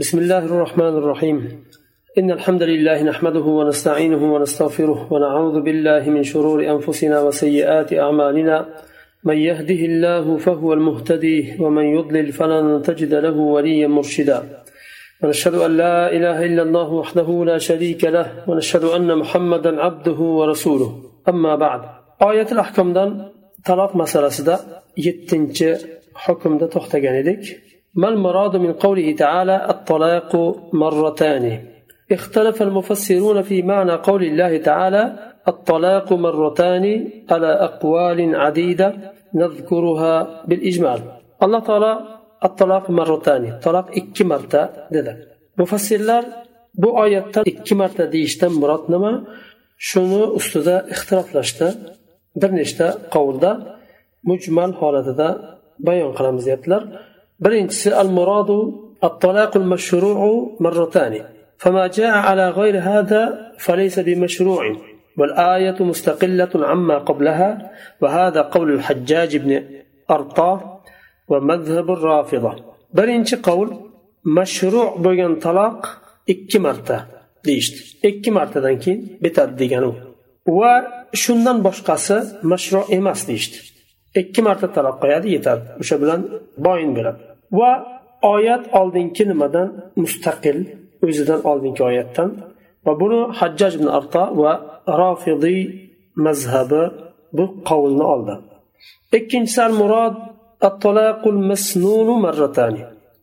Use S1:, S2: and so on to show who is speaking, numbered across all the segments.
S1: بسم الله الرحمن الرحيم. إن الحمد لله نحمده ونستعينه ونستغفره ونعوذ بالله من شرور أنفسنا وسيئات أعمالنا. من يهده الله فهو المهتدي ومن يضلل فلن تجد له وليا مرشدا. ونشهد أن لا إله إلا الله وحده لا شريك له ونشهد أن محمدا عبده ورسوله. أما بعد آية الأحكام دان طلاق مسألة يتنج حكم دا تختجان ما المراد من قوله تعالى الطلاق مرتان اختلف المفسرون في معنى قول الله تعالى الطلاق مرتان على أقوال عديدة نذكرها بالإجمال الله تعالى الطلاق مرتان طلاق ikki marta dedi mufassirlar bu oyatda ikki marta deyishdan murod nima shuni ustida ixtiroflashdi bir nechta qovulda mujmal holatida bayon qilamiz deyaptilar birinchisi al muradu الطلاق المشروع مرتان فما جاء على غير هذا فليس بمشروع والآية مستقلة عما قبلها وهذا قول الحجاج بن أرطى ومذهب الرافضة بل برينش قول مشروع بين طلاق إكي مرتا ديشت إكي مرتا دانكين بتاد ديگانو وشندن بشقاس مشروع إماس ديشت إكي مرتا طلاق قياد يتاد وشبلان باين و oyat oldingi nimadan mustaqil o'zidan oldingi oyatdan va buni hajjaj ibn arto va rofidiy mazhabi bu qovulni oldi ikkinchisi al murod الطلاق المسنون مرتان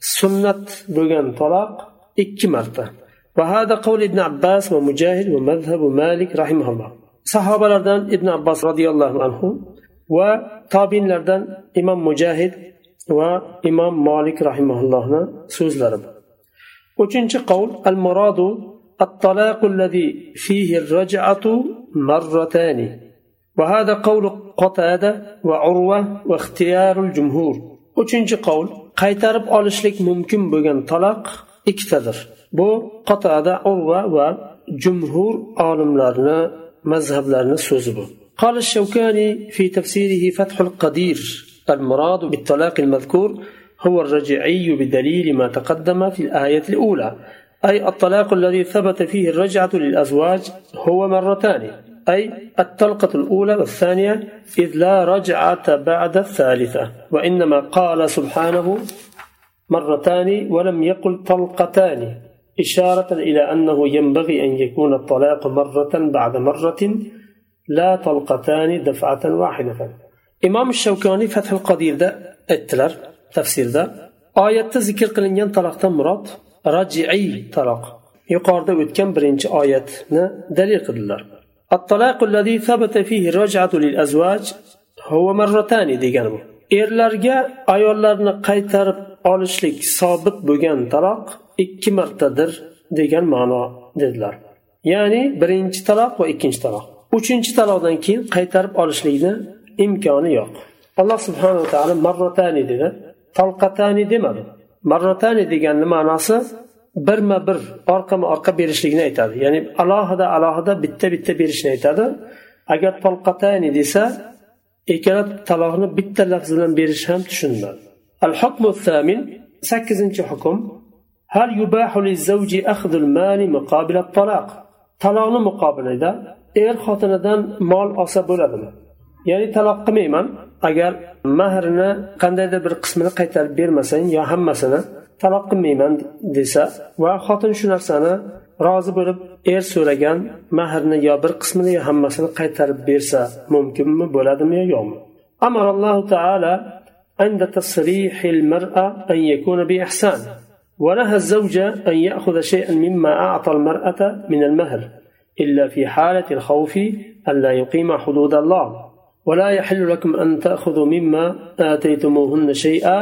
S1: سنة بغان طلاق إكي مرتا وهذا قول ابن عباس ومجاهد ومذهب مالك رحمه الله صحابة لردن ابن عباس رضي الله عنه وتابين لردن إمام مجاهد وإمام مالك رحمه الله سوز لرب وچنچ قول المراد الطلاق الذي فيه الرجعة مرتان وهذا قول قتادة وعروة واختيار الجمهور uchinchi qovul qaytarib olishlik mumkin bo'lgan taloq ikkitadir bu qatada urva va jumhur olimlarni mazhablarni so'zi bu قال الشوكاني في تفسيره فتح القدير المراد بالطلاق المذكور هو الرجعي بدليل ما تقدم في الآية الأولى أي الطلاق الذي ثبت فيه الرجعة للأزواج هو مرتان أي الطلقة الأولى والثانية إذ لا رجعة بعد الثالثة وإنما قال سبحانه مرتان ولم يقل طلقتان إشارة إلى أنه ينبغي أن يكون الطلاق مرة بعد مرة لا طلقتان دفعة واحدة. imom shavkoniy fathul qodirda aytdilar tafsirda oyatda zikr qilingan taloqdan murod rajiiy taloq. Yuqorida o'tgan birinchi oyatni dalil qildilar. Degan bu. Erlarga ayollarni qaytarib olishlik sobit bo'lgan taloq ikki martadir degan ma'no dedilar. Ya'ni birinchi taloq va ikkinchi taloq. Uchinchi taloqdan keyin qaytarib olishlikni imkoni yo'q alloh subhanava taolo marratani dedi talqatani demadi marratani deganni ma'nosi birma bir orqama orqa berishlikni aytadi ya'ni alohida alohida bitta bitta berishni aytadi agar tolqatayni desa ikkala taloqni bitta lafz bilan berish ham tushuniladi al hukmu thamin sakkizinchi hukm هل يباح للزوج أخذ المال مقابل الطلاق طلاقni muqobilida er xotinidan mol olsa bo'ladimi Ya'ni taloq qilmayman agar mahrni qandaydir bir qismini qaytarib bermasang yo hammasini taloq qilmayman desa va xotin shu narsani rozi bo'lib er so'ragan mahrni yo bir qismini yo hammasini qaytarib bersa mumkinmi bo'ladimi yo yo'qmi أمر الله تعالى عند تصريح المرأة أن يكون بإحسان ونهى الزوج أن يأخذ شيئا مما أعطى المرأة من المهر إلا في حالة الخوف أن لا يقيم حدود الله ولا يحل لكم أن تأخذوا مما آتيتموهن شيئا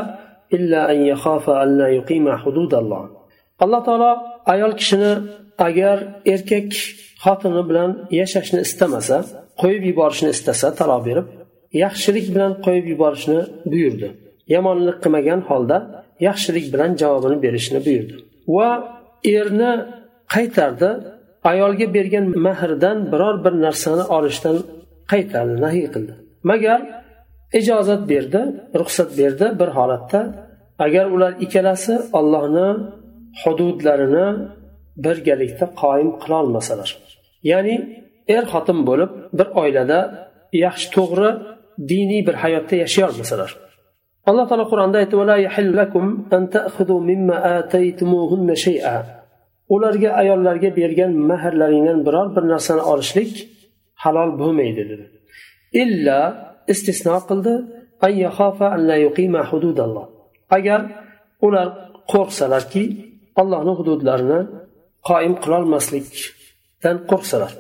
S1: إلا أن يخاف أن لا يقيم حدود الله alloh taolo ayol kishini agar erkak xotini bilan yashashni istamasa qo'yib yuborishni istasa taloq berib yaxshilik bilan qo'yib yuborishni buyurdi yomonlik qilmagan holda yaxshilik bilan javobini berishni buyurdi va erni qaytardi ayolga bergan mahrdan biror bir narsani olishdan qaytardi nahiy qildi. Magar ijozat berdi ruxsat berdi bir holatda agar ular ikkalasi ollohni hududlarini birgalikda qoyim qilolmasalar ya'ni er xotin bo'lib bir oilada yaxshi to'g'ri diniy bir hayotda yashay olmasalar. Alloh taolo qur'onda aytdi ularga ayollarga bergan mahrlaringdan biror bir narsani olishlik halol bo'lmaydi dedi illa istisno qildi agar ular qo'rqsalarki allohni hududlarini qoyim qilolmaslikdan qo'rqsalar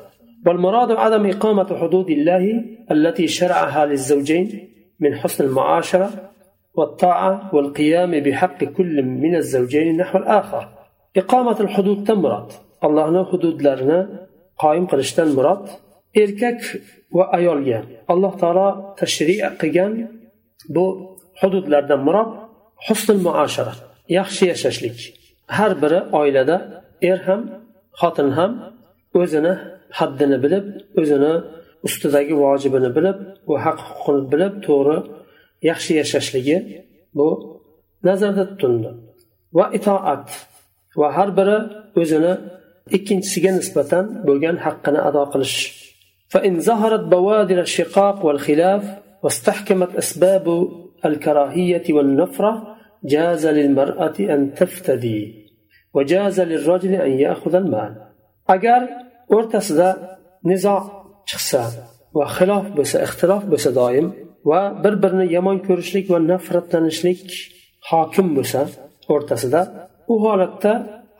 S1: والمراد عدم إقامة حدود الله التي شرعها للزوجين من حسن المعاشرة والطاعة والقيام بحق كل من الزوجين نحو الآخر. إقامة الحدود تمرات. الله حدود لرنا قائم قلشتن مراد erkak va ayolga alloh taolo tashri qilgan bu hududlardan murod husnul muashara yaxshi yashashlik. Har biri oilada er ham xotin ham o'zini haddini bilib o'zini ustidagi vojibini bilib u haq huquqini bilib to'g'ri yaxshi yashashligi bu nazarda tutildi. Va itoat va har biri o'zini ikkinchisiga nisbatan bo'lgan haqqini ado qilish فإن ظهرت بوادر الشقاق والخلاف واستحكمت أسباب الكراهية والنفرة جاز للمرأة أن تفتدي وجاز للرجل أن يأخذ المال. أجر أرتس نزاع شخصا وخلاف بس اختلاف بس دائم وبربرنا يمان كرشلك والنفرة تنشلك حاكم بس أرتس ذا. وهو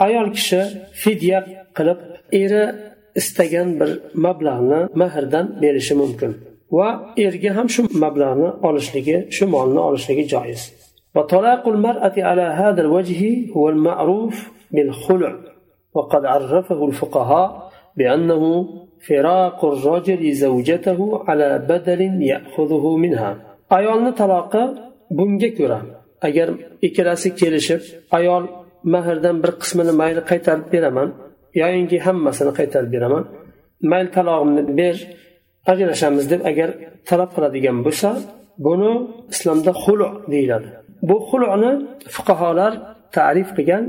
S1: ايال كشه فيديا قلب إيرا istagan bir mablag'ni mahrdan berishi mumkin va erga ham shu mablag'ni olishligi shu molni olishligi joiz وطلاق المرأة على هذا الوجه هو المعروف بالخلع وقد عرفه الفقهاء بأنه فراق الرجل زوجته على بدل يأخذه منها ayolni taloqi bunga ko'ra agar ikkalasi kelishib ayol mahrdan bir qismini mayli qaytarib beraman yoyinki hammasini qaytarib beraman. Mayli talog'imni ber ajrashamiz deb agar talab qiladigan bo'lsa buni islomda xulu deyiladi. Bu xuluni fuqarolar ta'rif qilgan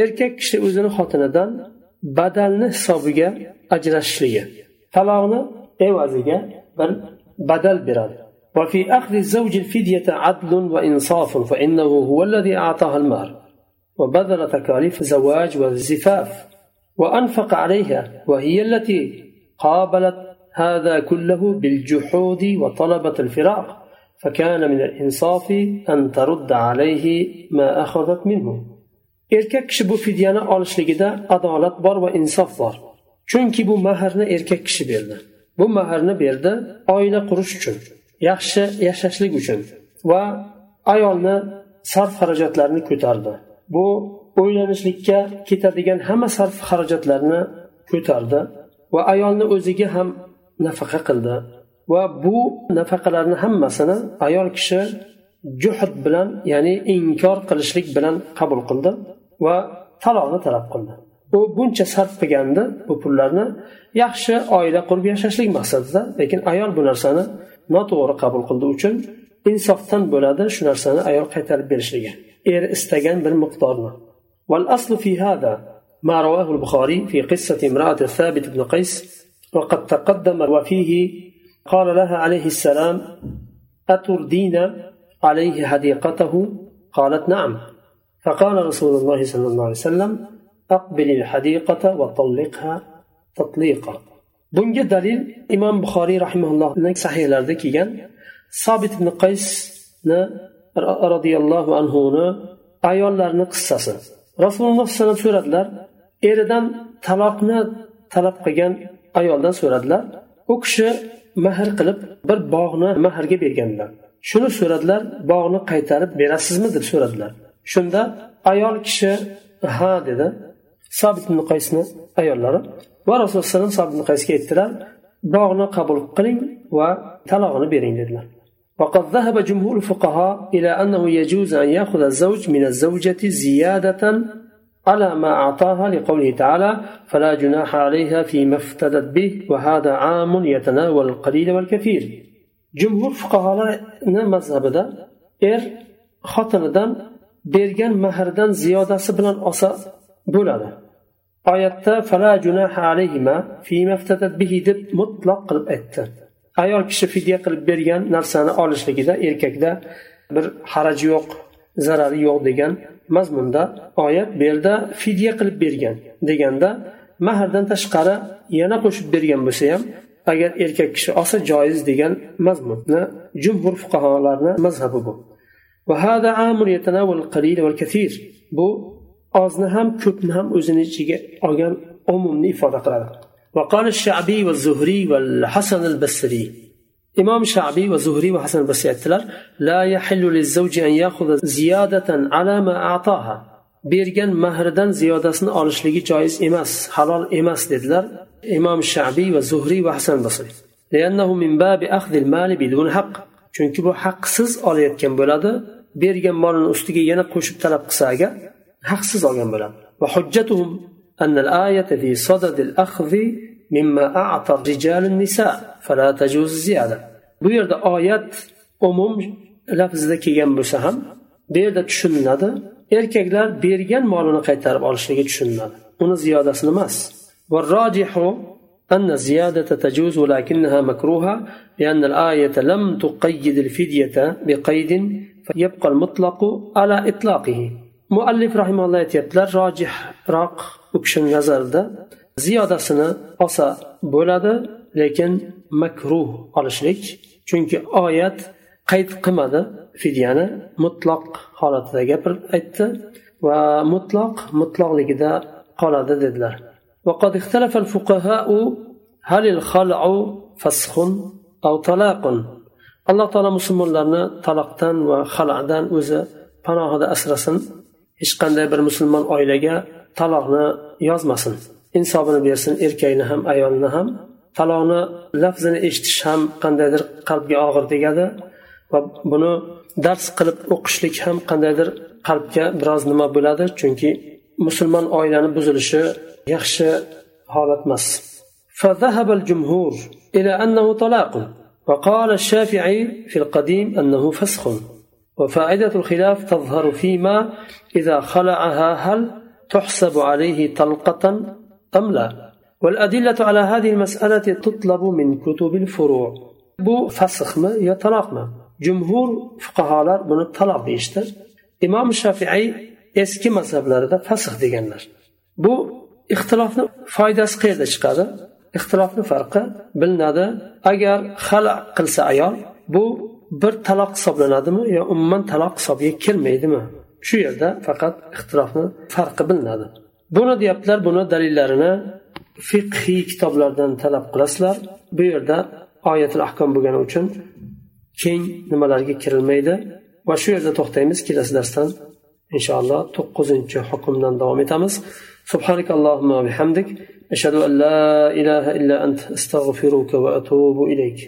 S1: erkak kishi o'zini xotinidan badalni hisobiga ajrashishligi talog'ni evaziga bir badal beradi. وفي أخذ الزوج الفدية عدل وإنصاف فإنه هو الذي أعطاها المهر وبذل تكاليف الزواج والزفاف وأنفق عليها وهي التي قابلت هذا كله بالجحود وطلبت الفراق. فكان من الإنصاف أن ترد عليه ما أخذت منه. erkak kishi bu fidyani olishligida adolat bor va insof bor chunki bu mahrni erkak kishi berdi bu mahrni berdi oila qurish uchun yaxshi yashashlik uchun va ayolni sarf xarajatlarini ko'tardi. Bu o'ylanishlikka ketadigan hamma sarf xarajatlarni ko'tardi va ayolni o'ziga ham nafaqa qildi va bu nafaqalarni hammasini ayol kishi juhd bilan ya'ni inkor qilishlik bilan qabul qildi va talonni talab qildi. U buncha sarf qilgandi bu pullarni yaxshi oila qurib yashashlik maqsadida lekin ayol bu narsani noto'g'ri qabul qildi uchun insofdan bo'ladi shu narsani ayol qaytarib berishligi. Er istagan bir miqdorni. والأصل في هذا ما رواه البخاري في قصة امرأة ثابت بن قيس وقد تقدم وفيه قال لها عليه السلام أتردين عليه حديقته قالت نعم فقال رسول الله صلى الله عليه وسلم أقبل الحديقة وطلقها تطليقا bunga dalil imom buxoriy rahimallohni sahiylarida kelgan sobit ibn qaysni roziyallohu anhuni ayollarni qissasi. Rasululloh sallallohu alayhi vasallam so'radilar eridan taloqni talab qilgan ayoldan so'radilar u kishi mahr qilib bir bog'ni mahrga berganlar. Shuni so'radilar bog'ni qaytarib berasizmi deb so'radilar shunda ayol kishi ha dedi sobit ibn qaysni ayollari va rasululloh sallallohu alayhi vasallam aytdilar dog'ni qabul qiling va talog'ini bering dedilar. وقد ذهب جمهور الفقهاء إلى أنه يجوز أن يأخذ الزوج من الزوجة زيادة على ما أعطاها لقوله تعالى فلا جناح عليها فيما افتدت به وهذا عام يتناول القليل والكثير جمهور الفقهاء مذهب ده إر خطن دم بيرجن مهر دن زيادة سبلا أصا بولا oyatda fala junaha alayhima bihi deb mutloq qilib aytdi. Ayol kishi fidya qilib bergan narsani olishligida erkakda bir haraji yo'q zarari yo'q degan mazmunda oyat bu yerda fidya qilib bergan deganda mahrdan tashqari yana qo'shib bergan bo'lsa ham agar erkak kishi olsa joiz degan mazmunni jumhur fuqarolarni mazhabi bu. Bu ozni ham ko'pni ham o'zini ichiga olgan umumni ifoda qiladi وقال الشعبي والزهري والحسن البصري imom shabiy va zuhriy va hasan basriy aytdilar la yahillu lizzawji an yakhudha ziyadatan ala ma a'taha bergan mahridan ziyodasini olishligi joiz emas halol emas dedilar imom shabiy va zuhriy va hasan basriy لأنه من باب أخذ المال بدون حق chunki bu haqsiz olayotgan bo'ladi bergan molini ustiga yana qo'shib talab qilsa agar haqsiz olgan bo'ladi وحجتهم أن الآية في صدد الأخذ مما أعطى الرجال النساء فلا تجوز الزيادة bu yerda oyat umum lafzida kelgan bo'lsa ham bu yerda tushuniladi erkaklar bergan molini qaytarib olishligi tushuniladi uni ziyodasini emas أن الزيادة تجوز ولكنها مكروهة لأن الآية لم تقيد الفدية بقيد فيبقى المطلق على إطلاقه muallif rahimalloh aytyaptilar rojihroq u kishini nazarida ziyodasini olsa bo'ladi lekin makruh olishlik chunki oyat qayd qilmadi fidyani mutloq holatida gapirib aytdi va mutloq mutloqligida qoladi dedilar وقد اختلف الفقهاء هل الخلع فسخ أو طلاق alloh taolo musulmonlarni taloqdan va xaladan o'zi panohida asrasin hech qanday bir musulmon oilaga taloqni yozmasin insobini bersin erkakni ham ayolni ham taloqni lafzini eshitish ham qandaydir qalbga og'ir tegadi va buni dars qilib o'qishlik ham qandaydir qalbga biroz nima bo'ladi chunki musulmon oilani buzilishi yaxshi holat emas فذهب الجمهور إلى أنه طلاق وقال الشافعي في القديم أنه فسخ وفائدة الخلاف تظهر فيما إذا خلعها هل تحسب عليه طلقة أم لا والأدلة على هذه المسألة تطلب من كتب الفروع bu fasxmi yo taloqmi jumhur fuqarolar buni taloq deyishdi imom shafiiy eski mazhablarida fasx deganlar bu ixtilofni foydasi qayerda chiqadi ixtilofni farqi bilinadi agar hala qilsa ayol bu bir taloq hisoblanadimi yo umuman taloq hisobiga kirmaydimi shu yerda faqat ixtilofni farqi bilinadi buni deyaptilar buni dalillarini fiqhiy kitoblardan talab qilasizlar bu yerda oyatul ahkom bo'lgani uchun keng nimalarga kirilmaydi va shu yerda to'xtaymiz kelasi darsdan inshaalloh to'qqizinchi hukmdan davom etamiz سبحانك اللهم وبحمدك أشهد أن لا إله إلا أنت أستغفرك وأتوب إليك